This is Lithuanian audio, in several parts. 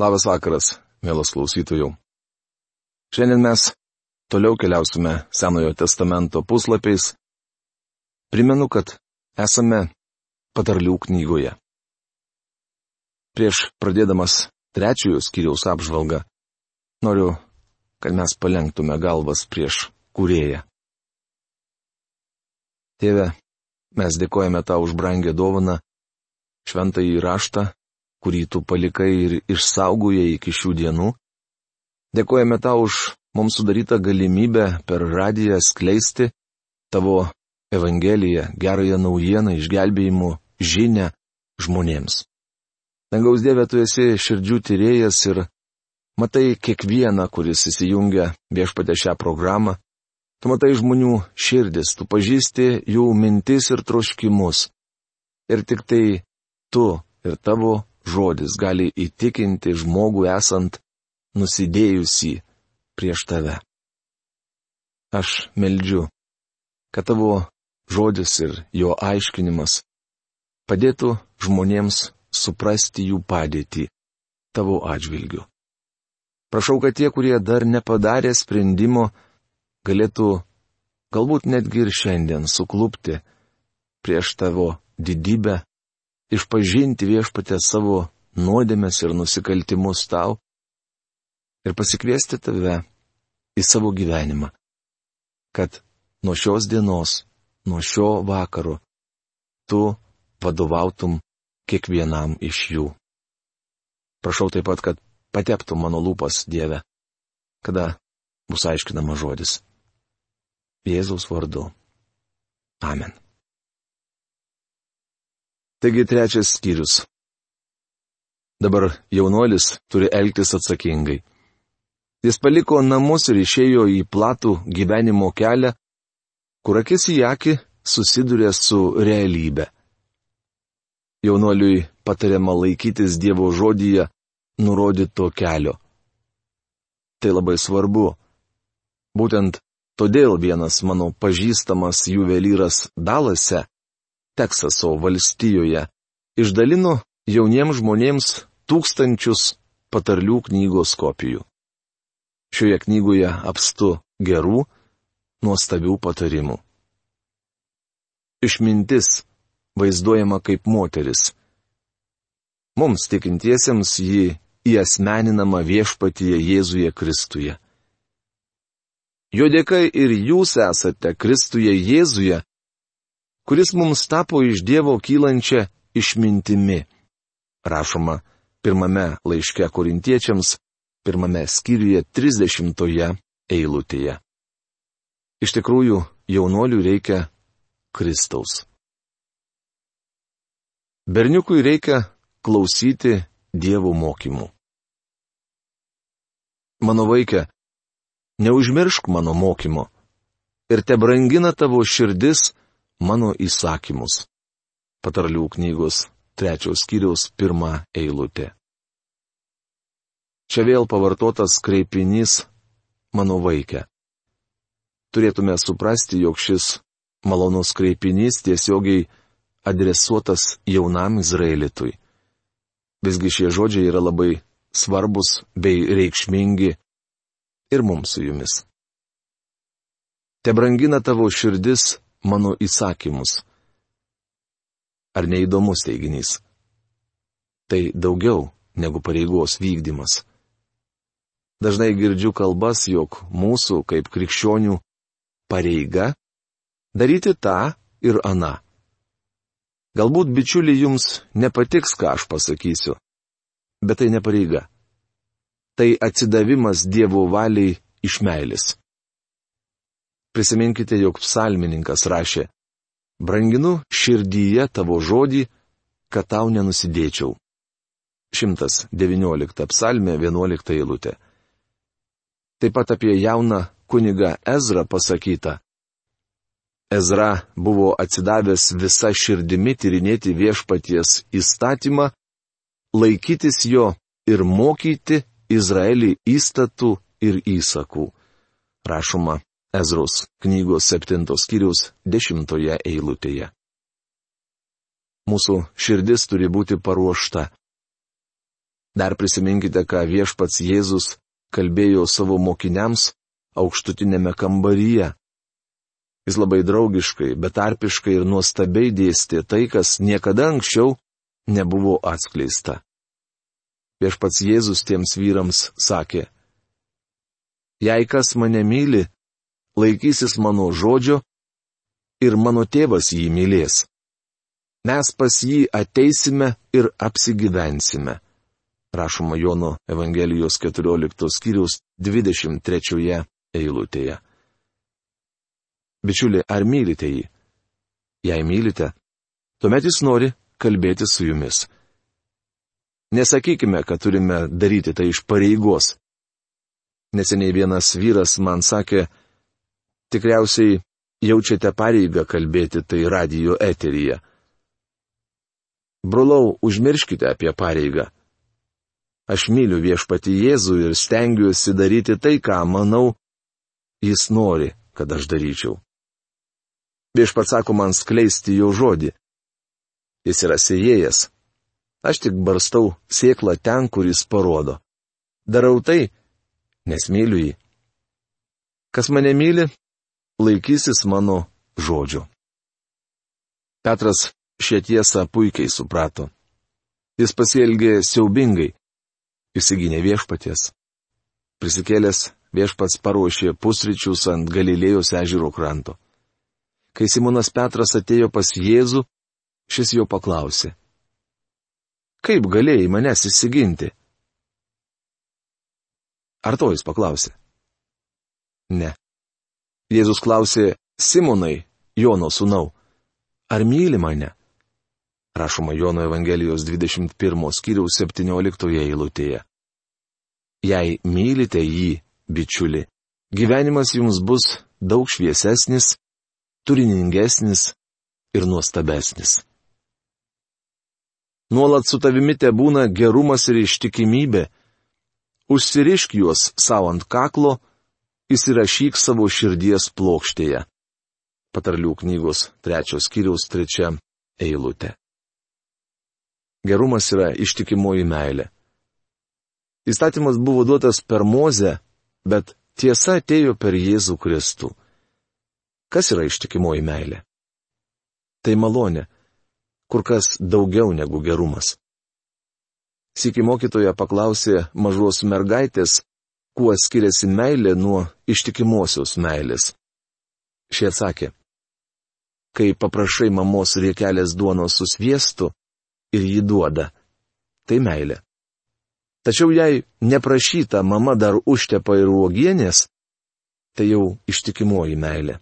Labas vakaras, mielas klausytojų. Šiandien mes toliau keliausime Senojo testamento puslapiais. Primenu, kad esame patarlių knygoje. Prieš pradėdamas trečiojo skyriaus apžvalgą, noriu, kad mes palengtume galvas prieš kurėją. Tėve, mes dėkojame tau už brangę dovaną, šventąjį raštą, kurį tu palikai ir išsaugojai iki šių dienų. Dėkojame tau už mums sudarytą galimybę per radiją skleisti tavo Evangeliją, gerąją naujieną, išgelbėjimų žinę žmonėms. Dangaus Dieve, tu esi širdžių tyrėjas ir matai kiekvieną, kuris įsijungia viešpatę šią programą, Tu matai žmonių širdis, tu pažįsti jų mintis ir troškimus. Ir tik tai tu ir tavo žodis gali įtikinti žmogų esant nusidėjusi prieš tave. Aš meldžiu, kad tavo žodis ir jo aiškinimas padėtų žmonėms suprasti jų padėtį tavo atžvilgiu. Prašau, kad tie, kurie dar nepadarė sprendimo, galėtų galbūt netgi ir šiandien suklupti prieš tavo didybę, išpažinti viešpatę savo nuodėmės ir nusikaltimus tau ir pasikviesti tave į savo gyvenimą, kad nuo šios dienos, nuo šio vakaro tu vadovautum kiekvienam iš jų. Prašau taip pat, kad pateptų mano lūpas Dieve, kada bus aiškinama žodis. Jėzaus vardu. Amen. Taigi trečias skyrius. Dabar jaunuolis turi elgtis atsakingai. Jis paliko namus ir išėjo į platų gyvenimo kelią, kur akis į akį susiduria su realybė. Jaunuoliui patariama laikytis Dievo žodyje nurodyto kelio. Tai labai svarbu. Būtent Todėl vienas mano pažįstamas juvelyras Dalase, Teksaso valstijoje, išdalino jauniems žmonėms tūkstančius patarlių knygos kopijų. Šioje knygoje apstu gerų, nuostabių patarimų. Išmintis vaizduojama kaip moteris. Mums tikintiesiems ji įasmeninama viešpatyje Jėzuje Kristuje. Jo dėka ir jūs esate Kristuje Jėzuje, kuris mums tapo iš Dievo kylančia išmintimi. Rašoma pirmame laiške korintiečiams, pirmame skyriuje 30 eilutėje. Iš tikrųjų, jaunoliui reikia Kristaus. Berniukui reikia klausyti Dievo mokymų. Mano vaikė, neužmiršk mano mokymo. Ir te brangina tavo širdis mano įsakymus. Patarlių knygos trečios skyriaus pirmą eilutę. Čia vėl pavartotas kreipinys mano vaikė. Turėtume suprasti, jog šis malonus kreipinys tiesiogiai adresuotas jaunam Izraelitui. Visgi šie žodžiai yra labai svarbus bei reikšmingi ir mums su jumis. Te brangina tavo širdis mano įsakymus. Ar neįdomus teiginys? Tai daugiau negu pareigos vykdymas. Dažnai girdžiu kalbas, jog mūsų kaip krikščionių pareiga daryti tą ir aną. Galbūt bičiuliai jums nepatiks, ką aš pasakysiu, bet tai ne pareiga tai atsidavimas Dievo valiai iš meilės. Prisiminkite, jog psalmininkas rašė, Branginu širdyje tavo žodį, kad tau nenusidėčiau. 119 psalmė 11 eilutė. Taip pat apie jauną kunigą Ezra pasakyta. Ezra buvo atsidavęs visą širdimi tyrinėti viešpaties įstatymą, laikytis jo ir mokyti Izraelį įstatų ir įsakų. Rašoma Ezros knygos septintos skyriaus dešimtoje eilutėje. Mūsų širdis turi būti paruošta. Dar prisiminkite, ką viešpats Jėzus kalbėjo savo mokiniams aukštutinėme kambaryje. Jis labai draugiškai, betarpiškai ir nuostabiai dėstė tai, kas niekada anksčiau nebuvo atskleista. Viešpats Jėzus tiems vyrams sakė, Jei kas mane myli, laikysis mano žodžio ir mano tėvas jį mylės mes pas jį ateisime ir apsigyvensime. Rašoma Jono Evangelijos 14 skyriaus 23 eilutėje. Bičiuli, ar mylite jį? Jei mylite, tuomet jis nori kalbėti su jumis. Nesakykime, kad turime daryti tai iš pareigos. Neseniai vienas vyras man sakė, tikriausiai jaučiate pareigą kalbėti tai radio eteryje. Brolau, užmirškite apie pareigą. Aš myliu viešpati Jėzų ir stengiuosi daryti tai, ką manau, jis nori, kad aš daryčiau. Viešpats sako man skleisti jo žodį. Jis yra sėjėjas. Aš tik barstau sėklą ten, kur jis parodo. Darau tai, nes myliu jį. Kas mane myli, laikysis mano žodžių. Petras šią tiesą puikiai suprato. Jis pasielgė siaubingai. Įsigynė viešpaties. Prisikėlęs viešpats paruošė pusryčius ant Galilėjos ežero kranto. Kai Simonas Petras atėjo pas Jėzų, šis jo paklausė. Kaip galėjai manęs įsiginti? Ar to jis paklausė? Ne. Jėzus klausė Simonai, Jono sūnau, ar myli mane? rašoma Jono Evangelijos 21 skyriaus 17 eilutėje. Jei mylite jį, bičiuli, gyvenimas jums bus daug šviesesnis, turiningesnis ir nuostabesnis. Nuolat su tavimi te būna gerumas ir ištikimybė. Užsirišk juos savo ant kaklo, įsirašyk savo širdies plokštėje. Patarlių knygos trečios kiriaus trečia eilutė. Gerumas yra ištikimoji meilė. Įstatymas buvo duotas per Mozę, bet tiesa atėjo per Jėzų Kristų. Kas yra ištikimoji meilė? Tai malonė, kur kas daugiau negu gerumas. Siki mokytoja paklausė mažos mergaitės, kuo skiriasi meilė nuo ištikimosios meilės. Šie atsakė. Kai paprašai mamos riekelės duonos su sviestu, ir jį duoda. Tai meilė. Tačiau jei neprašyta mama dar užtepa ir uogienės, tai jau ištikimoji meilė.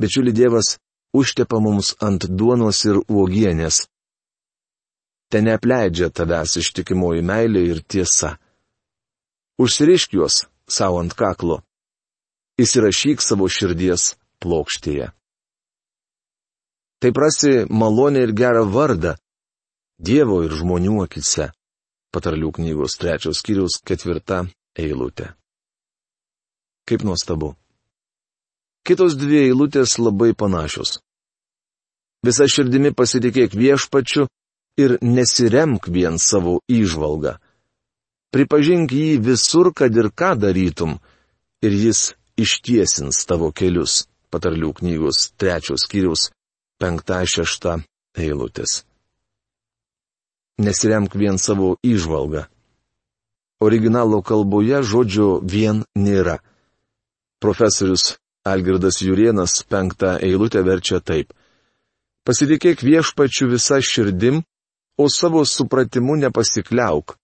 Bičiuli Dievas užtepa mums ant duonos ir uogienės. Ten neapleidžia tavęs ištikimoji meilė ir tiesa. Užsirišk juos savo ant kaklo. Įsirašyk savo širdies plokštėje. Tai prasi malonę ir gerą vardą, Dievo ir žmonių akise. Patarlių knygos trečios skyriaus ketvirta eilutė. Kaip nuostabu. Kitos dvi eilutės labai panašios. Visa širdimi pasitikėk viešpačiu ir nesiremk vien savo įžvalgą. Pripažink jį visur, kad ir ką darytum, ir jis ištiesins tavo kelius. Patarlių knygos trečios skyriaus penkta šešta eilutės nesiremk vien savo įžvalgą. Originalo kalboje žodžio vien nėra. Profesorius Algirdas Jurienas penktą eilutę verčia taip. Pasitikėk viešpačiu visą širdim, o savo supratimu nepasikliauk.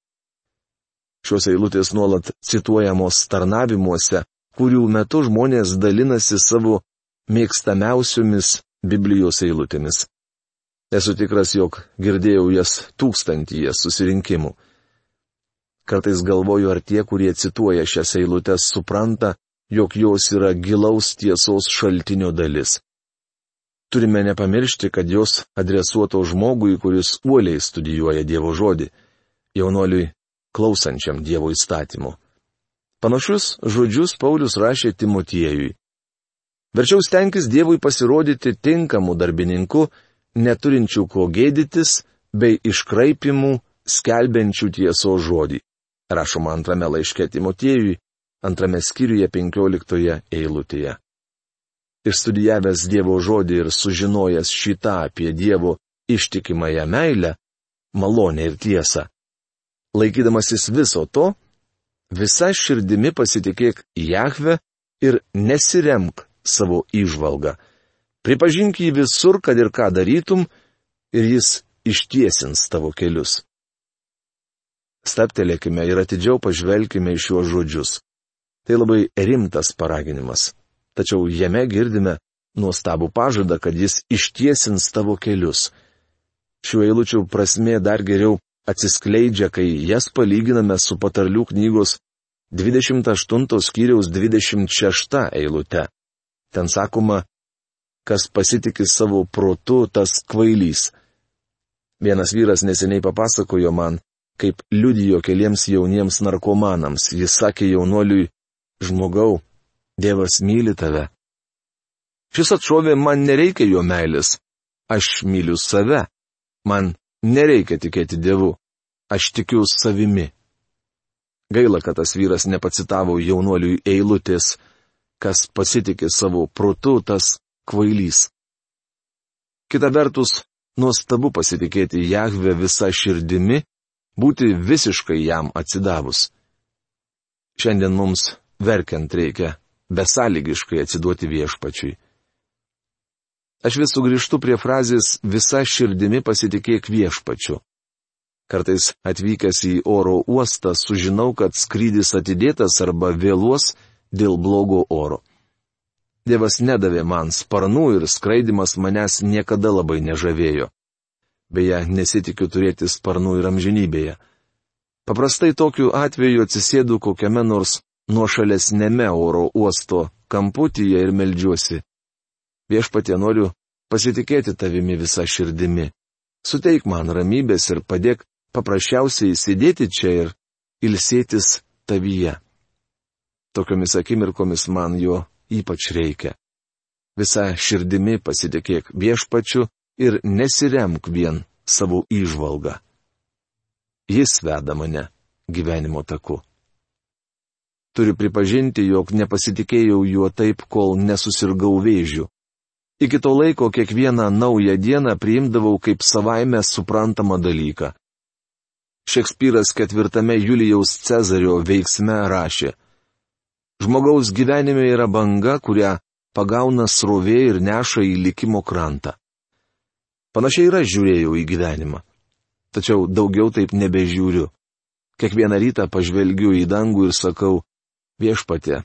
Šios eilutės nuolat cituojamos tarnavimuose, kurių metu žmonės dalinasi savo mėgstamiausiomis Biblijos eilutėmis. Esu tikras, jog girdėjau jas tūkstantyje susirinkimų. Kartais galvoju, ar tie, kurie cituoja šias eilutes, supranta, jog jos yra gilaus tiesos šaltinio dalis. Turime nepamiršti, kad jos adresuoto žmogui, kuris uoliai studijuoja Dievo žodį, jaunoliui klausančiam Dievo įstatymu. Panašus žodžius Paulius rašė Timotiejui. Verčiau stenkis Dievui pasirodyti tinkamu darbininku, neturinčių ko gėdytis, bei iškraipimų skelbiančių tieso žodį. Rašoma antrame laiške Timotiejui, antrame skyriuje penkioliktoje eilutėje. Išstudijavęs Dievo žodį ir sužinojęs šitą apie Dievo ištikimąją meilę, malonę ir tiesą. Laikydamasis viso to, visa širdimi pasitikėk Jahve ir nesiremk savo išvalgą. Pripažink jį visur, kad ir ką darytum, ir jis ištiesins tavo kelius. Staptelėkime ir atidžiau pažvelkime į šiuos žodžius. Tai labai rimtas paraginimas. Tačiau jame girdime nuostabų pažadą, kad jis ištiesins tavo kelius. Šiuo eilučių prasme dar geriau atsiskleidžia, kai jas palyginame su patarlių knygos 28 skyriaus 26 eilute. Ten sakoma, kas pasitikė savo protu, tas kvailys. Vienas vyras neseniai papasakojo man, kaip liudijo keliems jauniems narkomanams. Jis sakė jaunuoliui, žmogau, Dievas myli tave. Šis atšovė, man nereikia jo meilės. Aš myliu save. Man nereikia tikėti Dievu. Aš tikiu savimi. Gaila, kad tas vyras nepacitavo jaunuoliui eilutės, kas pasitikė savo protu, tas kvailys. Kita vertus, nuostabu pasitikėti Jahve visą širdimi, būti visiškai jam atsidavus. Šiandien mums verkiant reikia besąlygiškai atsiduoti viešpačiui. Aš vis sugrįžtu prie frazės visa širdimi pasitikėk viešpačiu. Kartais atvykęs į oro uostą sužinau, kad skrydis atidėtas arba vėluos dėl blogo oro. Dievas nedavė man sparnų ir skraidimas manęs niekada labai nežavėjo. Beje, nesitikiu turėti sparnų ir amžinybėje. Paprastai tokiu atveju atsisėdu kokiame nors nuošalesnėme oro uosto kamputyje ir melžiuosi. Viešpatie noriu pasitikėti tavimi visą širdimi. Suteik man ramybės ir padėk paprasčiausiai sėdėti čia ir ilsėtis tavyje. Tokiomis akimirkomis man jo ypač reikia. Visa širdimi pasitikėk viešpačiu ir nesiremk vien savo išvalgą. Jis veda mane gyvenimo taku. Turiu pripažinti, jog nepasitikėjau juo taip, kol nesusirgau vėžių. Iki to laiko kiekvieną naują dieną priimdavau kaip savaime suprantamą dalyką. Šekspyras ketvirtame Julijaus Cezario veiksme rašė. Žmogaus gyvenime yra banga, kurią pagauna srovė ir neša į likimo krantą. Panašiai ir aš žiūrėjau į gyvenimą. Tačiau daugiau taip nebežiūriu. Kiekvieną rytą pažvelgiu į dangų ir sakau, viešpatė,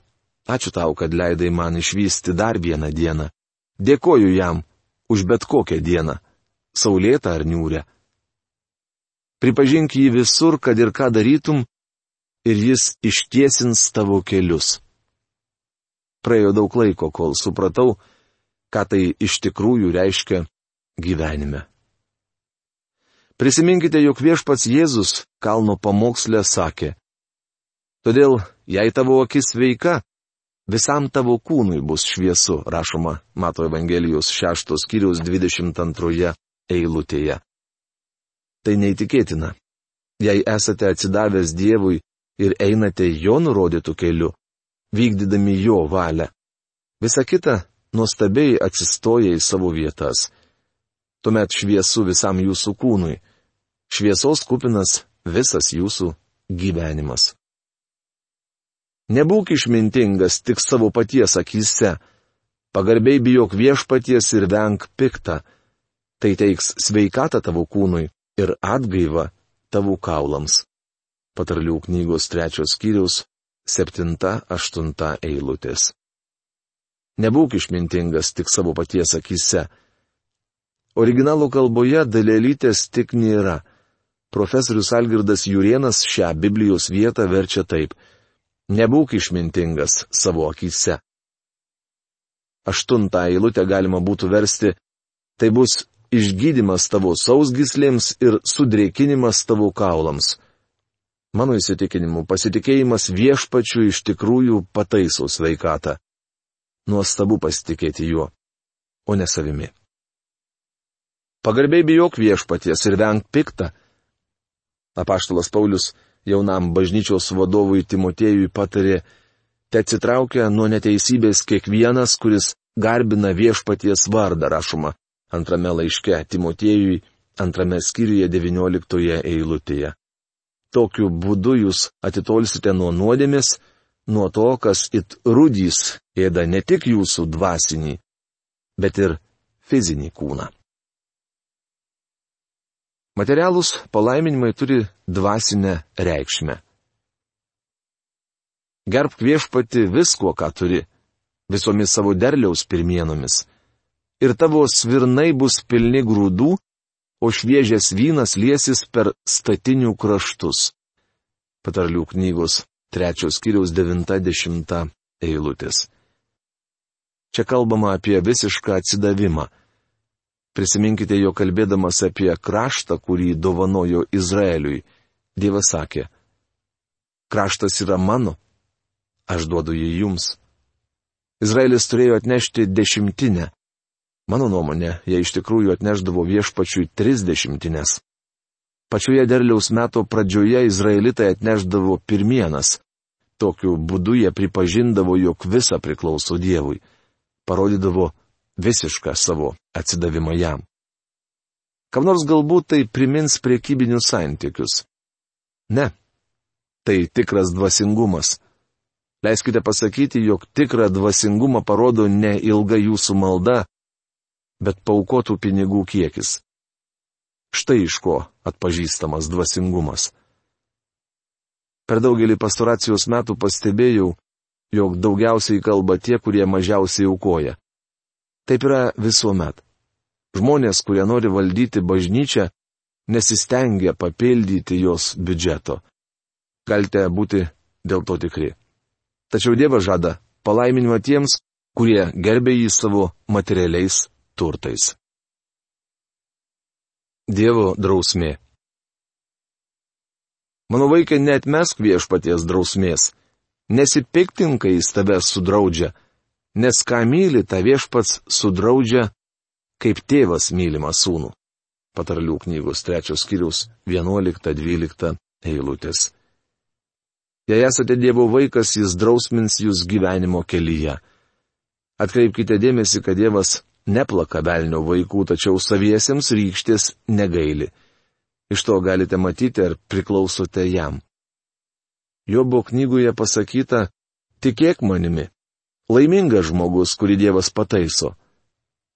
ačiū tau, kad leidai man išvysti dar vieną dieną. Dėkoju jam už bet kokią dieną - saulėtą ar niūrę pripažink jį visur, kad ir ką darytum, ir jis ištiesins tavo kelius. Praėjo daug laiko, kol supratau, ką tai iš tikrųjų reiškia gyvenime. Prisiminkite, jog viešpats Jėzus kalno pamokslė sakė. Todėl, jei tavo akis sveika, visam tavo kūnui bus šviesu, rašoma Mato Evangelijos 6 skyriaus 22 eilutėje. Tai neįtikėtina. Jei esate atsidavęs Dievui ir einate jo nurodytų keliu, vykdydami jo valią, visa kita nuostabiai atsistoja į savo vietas. Tuomet šviesu visam jūsų kūnui. Šviesos kupinas visas jūsų gyvenimas. Nebūk išmintingas tik savo paties akise, pagarbiai bijok viešpaties ir venk piktą, tai teiks sveikatą tavo kūnui ir atgaiva tavo kaulams. Patarlių knygos trečios septinta aštunta eilutės. Nebūk išmintingas tik savo paties akise. Originalų kalboje dalelytės tik nėra. Profesorius Algirdas Jurienas šią Biblijos vietą verčia taip. Nebūk išmintingas savo akise. Aštuntą eilutę galima būtų versti. Tai bus išgydymas tavo sausgislėms ir sudrėkinimas tavo kaulams. Mano įsitikinimu, pasitikėjimas viešpačiu iš tikrųjų pataiso sveikatą. Nuostabu pasitikėti juo, o ne savimi. Pagarbiai bijok viešpaties ir venk piktą. Apaštalas Paulius jaunam bažnyčios vadovui Timotėjui patarė, te atsitraukia nuo neteisybės kiekvienas, kuris garbina viešpaties vardą, rašoma antrame laiške Timotėjui, antrame skyriuje 19 eilutėje. Tokiu būdu jūs atitolsite nuo nuodėmės, nuo to, kas it rudys ėda ne tik jūsų dvasinį, bet ir fizinį kūną. Materialūs palaiminimai turi dvasinę reikšmę. Gerbk viešpati visko, ką turi, visomis savo derliaus pirmienomis. Ir tavo svirnai bus pilni grūdų, o šviežias vynas liesis per statinių kraštus. Patarlių knygos trečios kiriaus 90 eilutės. Čia kalbama apie visišką atsidavimą. Prisiminkite jo kalbėdamas apie kraštą, kurį dovanojo Izraeliui. Dievas sakė, kraštas yra mano, aš duodu jį jums. Izraelis turėjo atnešti dešimtinę, Mano nuomonė, jie iš tikrųjų atneždavo viešpačiui tris dešimtinės. Pačioje derliaus meto pradžioje izraelitai atneždavo pirmienas. Tokiu būdu jie pripažindavo, jog visa priklauso Dievui. Parodydavo visišką savo atsidavimą jam. Kam nors galbūt tai primins priekybinius santykius. Ne. Tai tikras dvasingumas. Leiskite pasakyti, jog tikrą dvasingumą parodo ne ilga jūsų malda, bet paukotų pinigų kiekis. Štai iš ko atpažįstamas dvasingumas. Per daugelį pastoracijos metų pastebėjau, jog daugiausiai kalba tie, kurie mažiausiai aukoja. Taip yra visuomet. Žmonės, kurie nori valdyti bažnyčią, nesistengia papildyti jos biudžeto. Galite būti dėl to tikri. Tačiau Dievas žada palaiminimą tiems, kurie gerbė jį savo materialiais turtais. Dievo drausmė. Mano vaikai, net mesk viešpaties drausmės. Nesipiktinkai jis tave sudraudžia, nes ką myli, ta viešpats sudraudžia, kaip tėvas mylimą sūnų. Patarlių knygos trečios skyrius 11-12 eilutės. Jei esate Dievo vaikas, jis drausmins jūs gyvenimo kelyje. Atkreipkite dėmesį, kad Dievas neplaka velnio vaikų, tačiau saviesiems rykštės negaili. Iš to galite matyti, ar priklausote jam. Jobo knygoje pasakyta, tikėk manimi. Laimingas žmogus, kurį Dievas pataiso.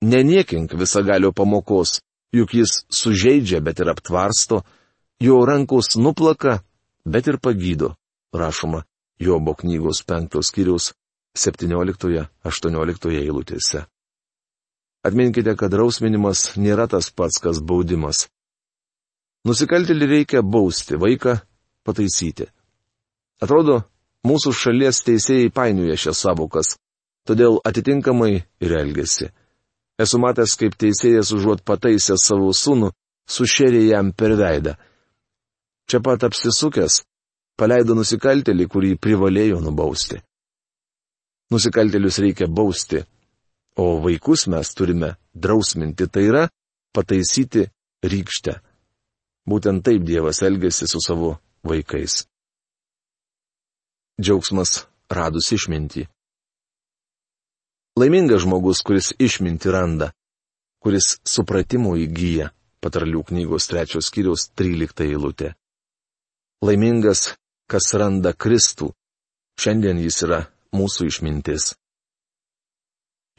Neniekink visagalio pamokos, juk jis sužeidžia, bet ir aptvarsto, jo rankos nuplaka, bet ir pagydo, rašoma Jobo knygos penktos kiriaus 17-18 eilutėse. Atminkite, kad rausminimas nėra tas pats, kas baudimas. Nusikaltelį reikia bausti, vaiką pataisyti. Atrodo, mūsų šalies teisėjai painioja šias savokas, todėl atitinkamai ir elgesi. Esu matęs, kaip teisėjas užuot pataisęs savo sūnų, sušėrė jam per veidą. Čia pat apsisukęs, paleido nusikaltelį, kurį privalėjo nubausti. Nusikaltelius reikia bausti, O vaikus mes turime drausminti, tai yra pataisyti rykštę. Būtent taip Dievas elgesi su savo vaikais. Džiaugsmas radus išmintį. Laimingas žmogus, kuris išminti randa, kuris supratimo įgyja, patarlių knygos trečios skyriaus 13 eilutė. Laimingas, kas randa Kristų, šiandien jis yra mūsų išmintis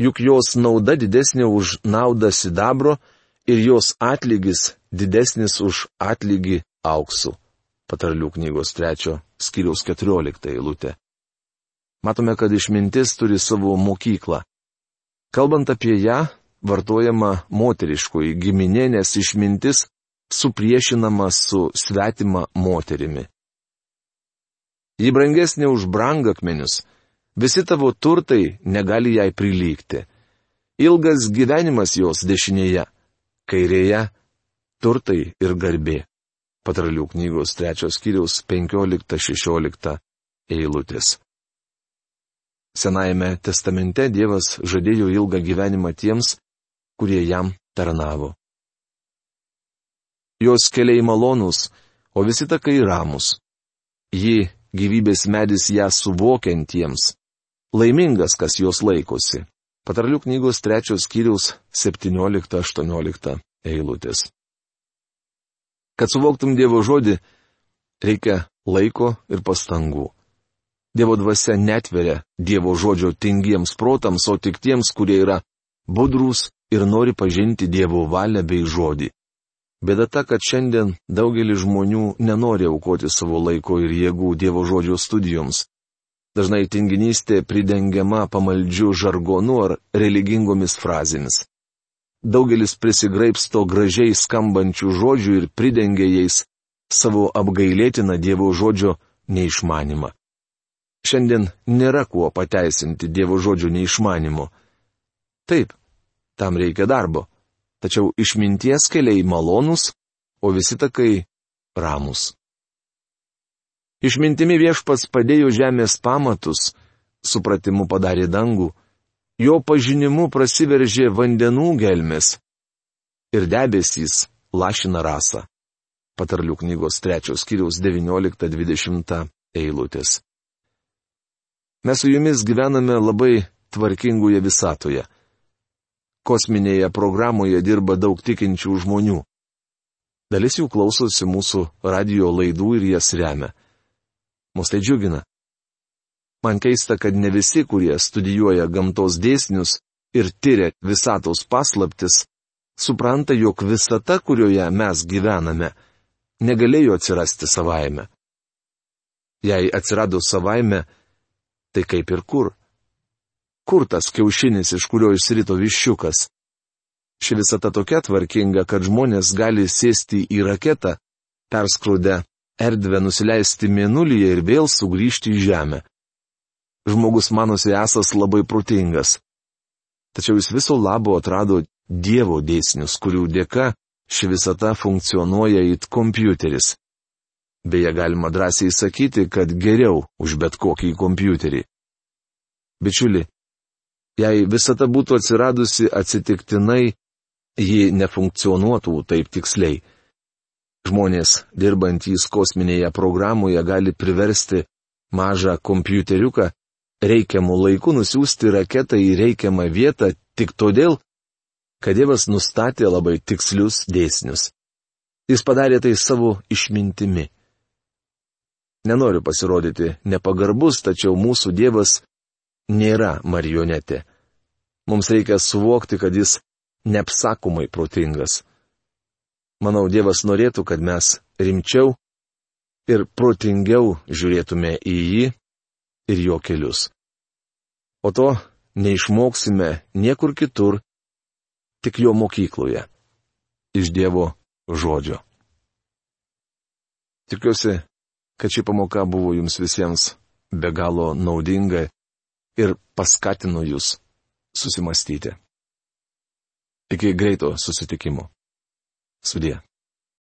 juk jos nauda didesnė už naudą sidabro ir jos atlygis didesnis už atlygį auksų. Patarlių knygos trečio skiriaus keturiolikta eilutė. Matome, kad išmintis turi savo mokyklą. Kalbant apie ją, vartojama moteriškoji giminė, nes išmintis supriešinama su svetima moterimi. Ji brangesnė už brangakmenius, Visi tavo turtai negali jai prilygti. Ilgas gyvenimas jos dešinėje, kairėje - turtai ir garbė. Patralių knygos trečios kiriaus 15-16 eilutės. Senajame testamente Dievas žadėjo ilgą gyvenimą tiems, kurie jam tarnavo. Jos keliai malonūs, o visi takai ramus. Ji gyvybės medis ją suvokiantiems. Laimingas, kas jos laikosi. Patarlių knygos trečios skyriaus 17-18 eilutės. Kad suvoktum Dievo žodį, reikia laiko ir pastangų. Dievo dvasia netveria Dievo žodžio tingiems protams, o tik tiems, kurie yra budrus ir nori pažinti Dievo valią bei žodį. Bėda ta, kad šiandien daugelis žmonių nenori aukoti savo laiko ir jėgų Dievo žodžio studijoms. Dažnai tinginystė pridengiama pamaldžių žargonu ar religingomis frazėmis. Daugelis prisigraipsto gražiai skambančių žodžių ir pridengia jais savo apgailėtiną Dievo žodžio neišmanimą. Šiandien nėra kuo pateisinti Dievo žodžio neišmanimu. Taip, tam reikia darbo. Tačiau išminties keliai malonūs, o visi takai ramus. Išmintimi viešpats padėjo žemės pamatus, supratimu padarė dangų, jo pažinimu prasiveržė vandenų gelmes ir debesys lašina rasą. Patarlių knygos trečios kiriaus 19-20 eilutės. Mes su jumis gyvename labai tvarkingoje visatoje kosminėje programoje dirba daug tikinčių žmonių. Dalis jų klausosi mūsų radio laidų ir jas remia. Mus tai džiugina. Man keista, kad ne visi, kurie studijuoja gamtos dėsnius ir tyria visatos paslaptis, supranta, jog visata, kurioje mes gyvename, negalėjo atsirasti savaime. Jei atsirado savaime, tai kaip ir kur? Kur tas kiaušinis, iš kurio išsirito viščiukas? Ši visata tokia tvarkinga, kad žmonės gali sėsti į raketą, perskraudę erdvę nusileisti mėnulyje ir vėl sugrįžti į žemę. Žmogus manosi esas labai protingas. Tačiau jis viso labo atrado Dievo dėsnius, kurių dėka ši visata funkcionuoja it kompiuteris. Beje, galima drąsiai sakyti, kad geriau už bet kokį kompiuterį. Bičiuli, Jei visata būtų atsiradusi atsitiktinai, ji nefunkcionuotų taip tiksliai. Žmonės, dirbantys kosminėje programoje, gali priversti mažą kompiuteriuką reikiamų laikų nusiųsti raketą į reikiamą vietą tik todėl, kad Dievas nustatė labai tikslius dėsnius. Jis padarė tai savo išmintimi. Nenoriu pasirodyti nepagarbus, tačiau mūsų Dievas nėra marionetė. Mums reikia suvokti, kad jis neapsakomai protingas. Manau, Dievas norėtų, kad mes rimčiau ir protingiau žiūrėtume į jį ir jo kelius. O to neišmoksime niekur kitur, tik jo mokykloje. Iš Dievo žodžio. Tikiuosi, kad ši pamoka buvo jums visiems be galo naudinga ir paskatino jūs susimastyti. Iki greito susitikimo. Sudė.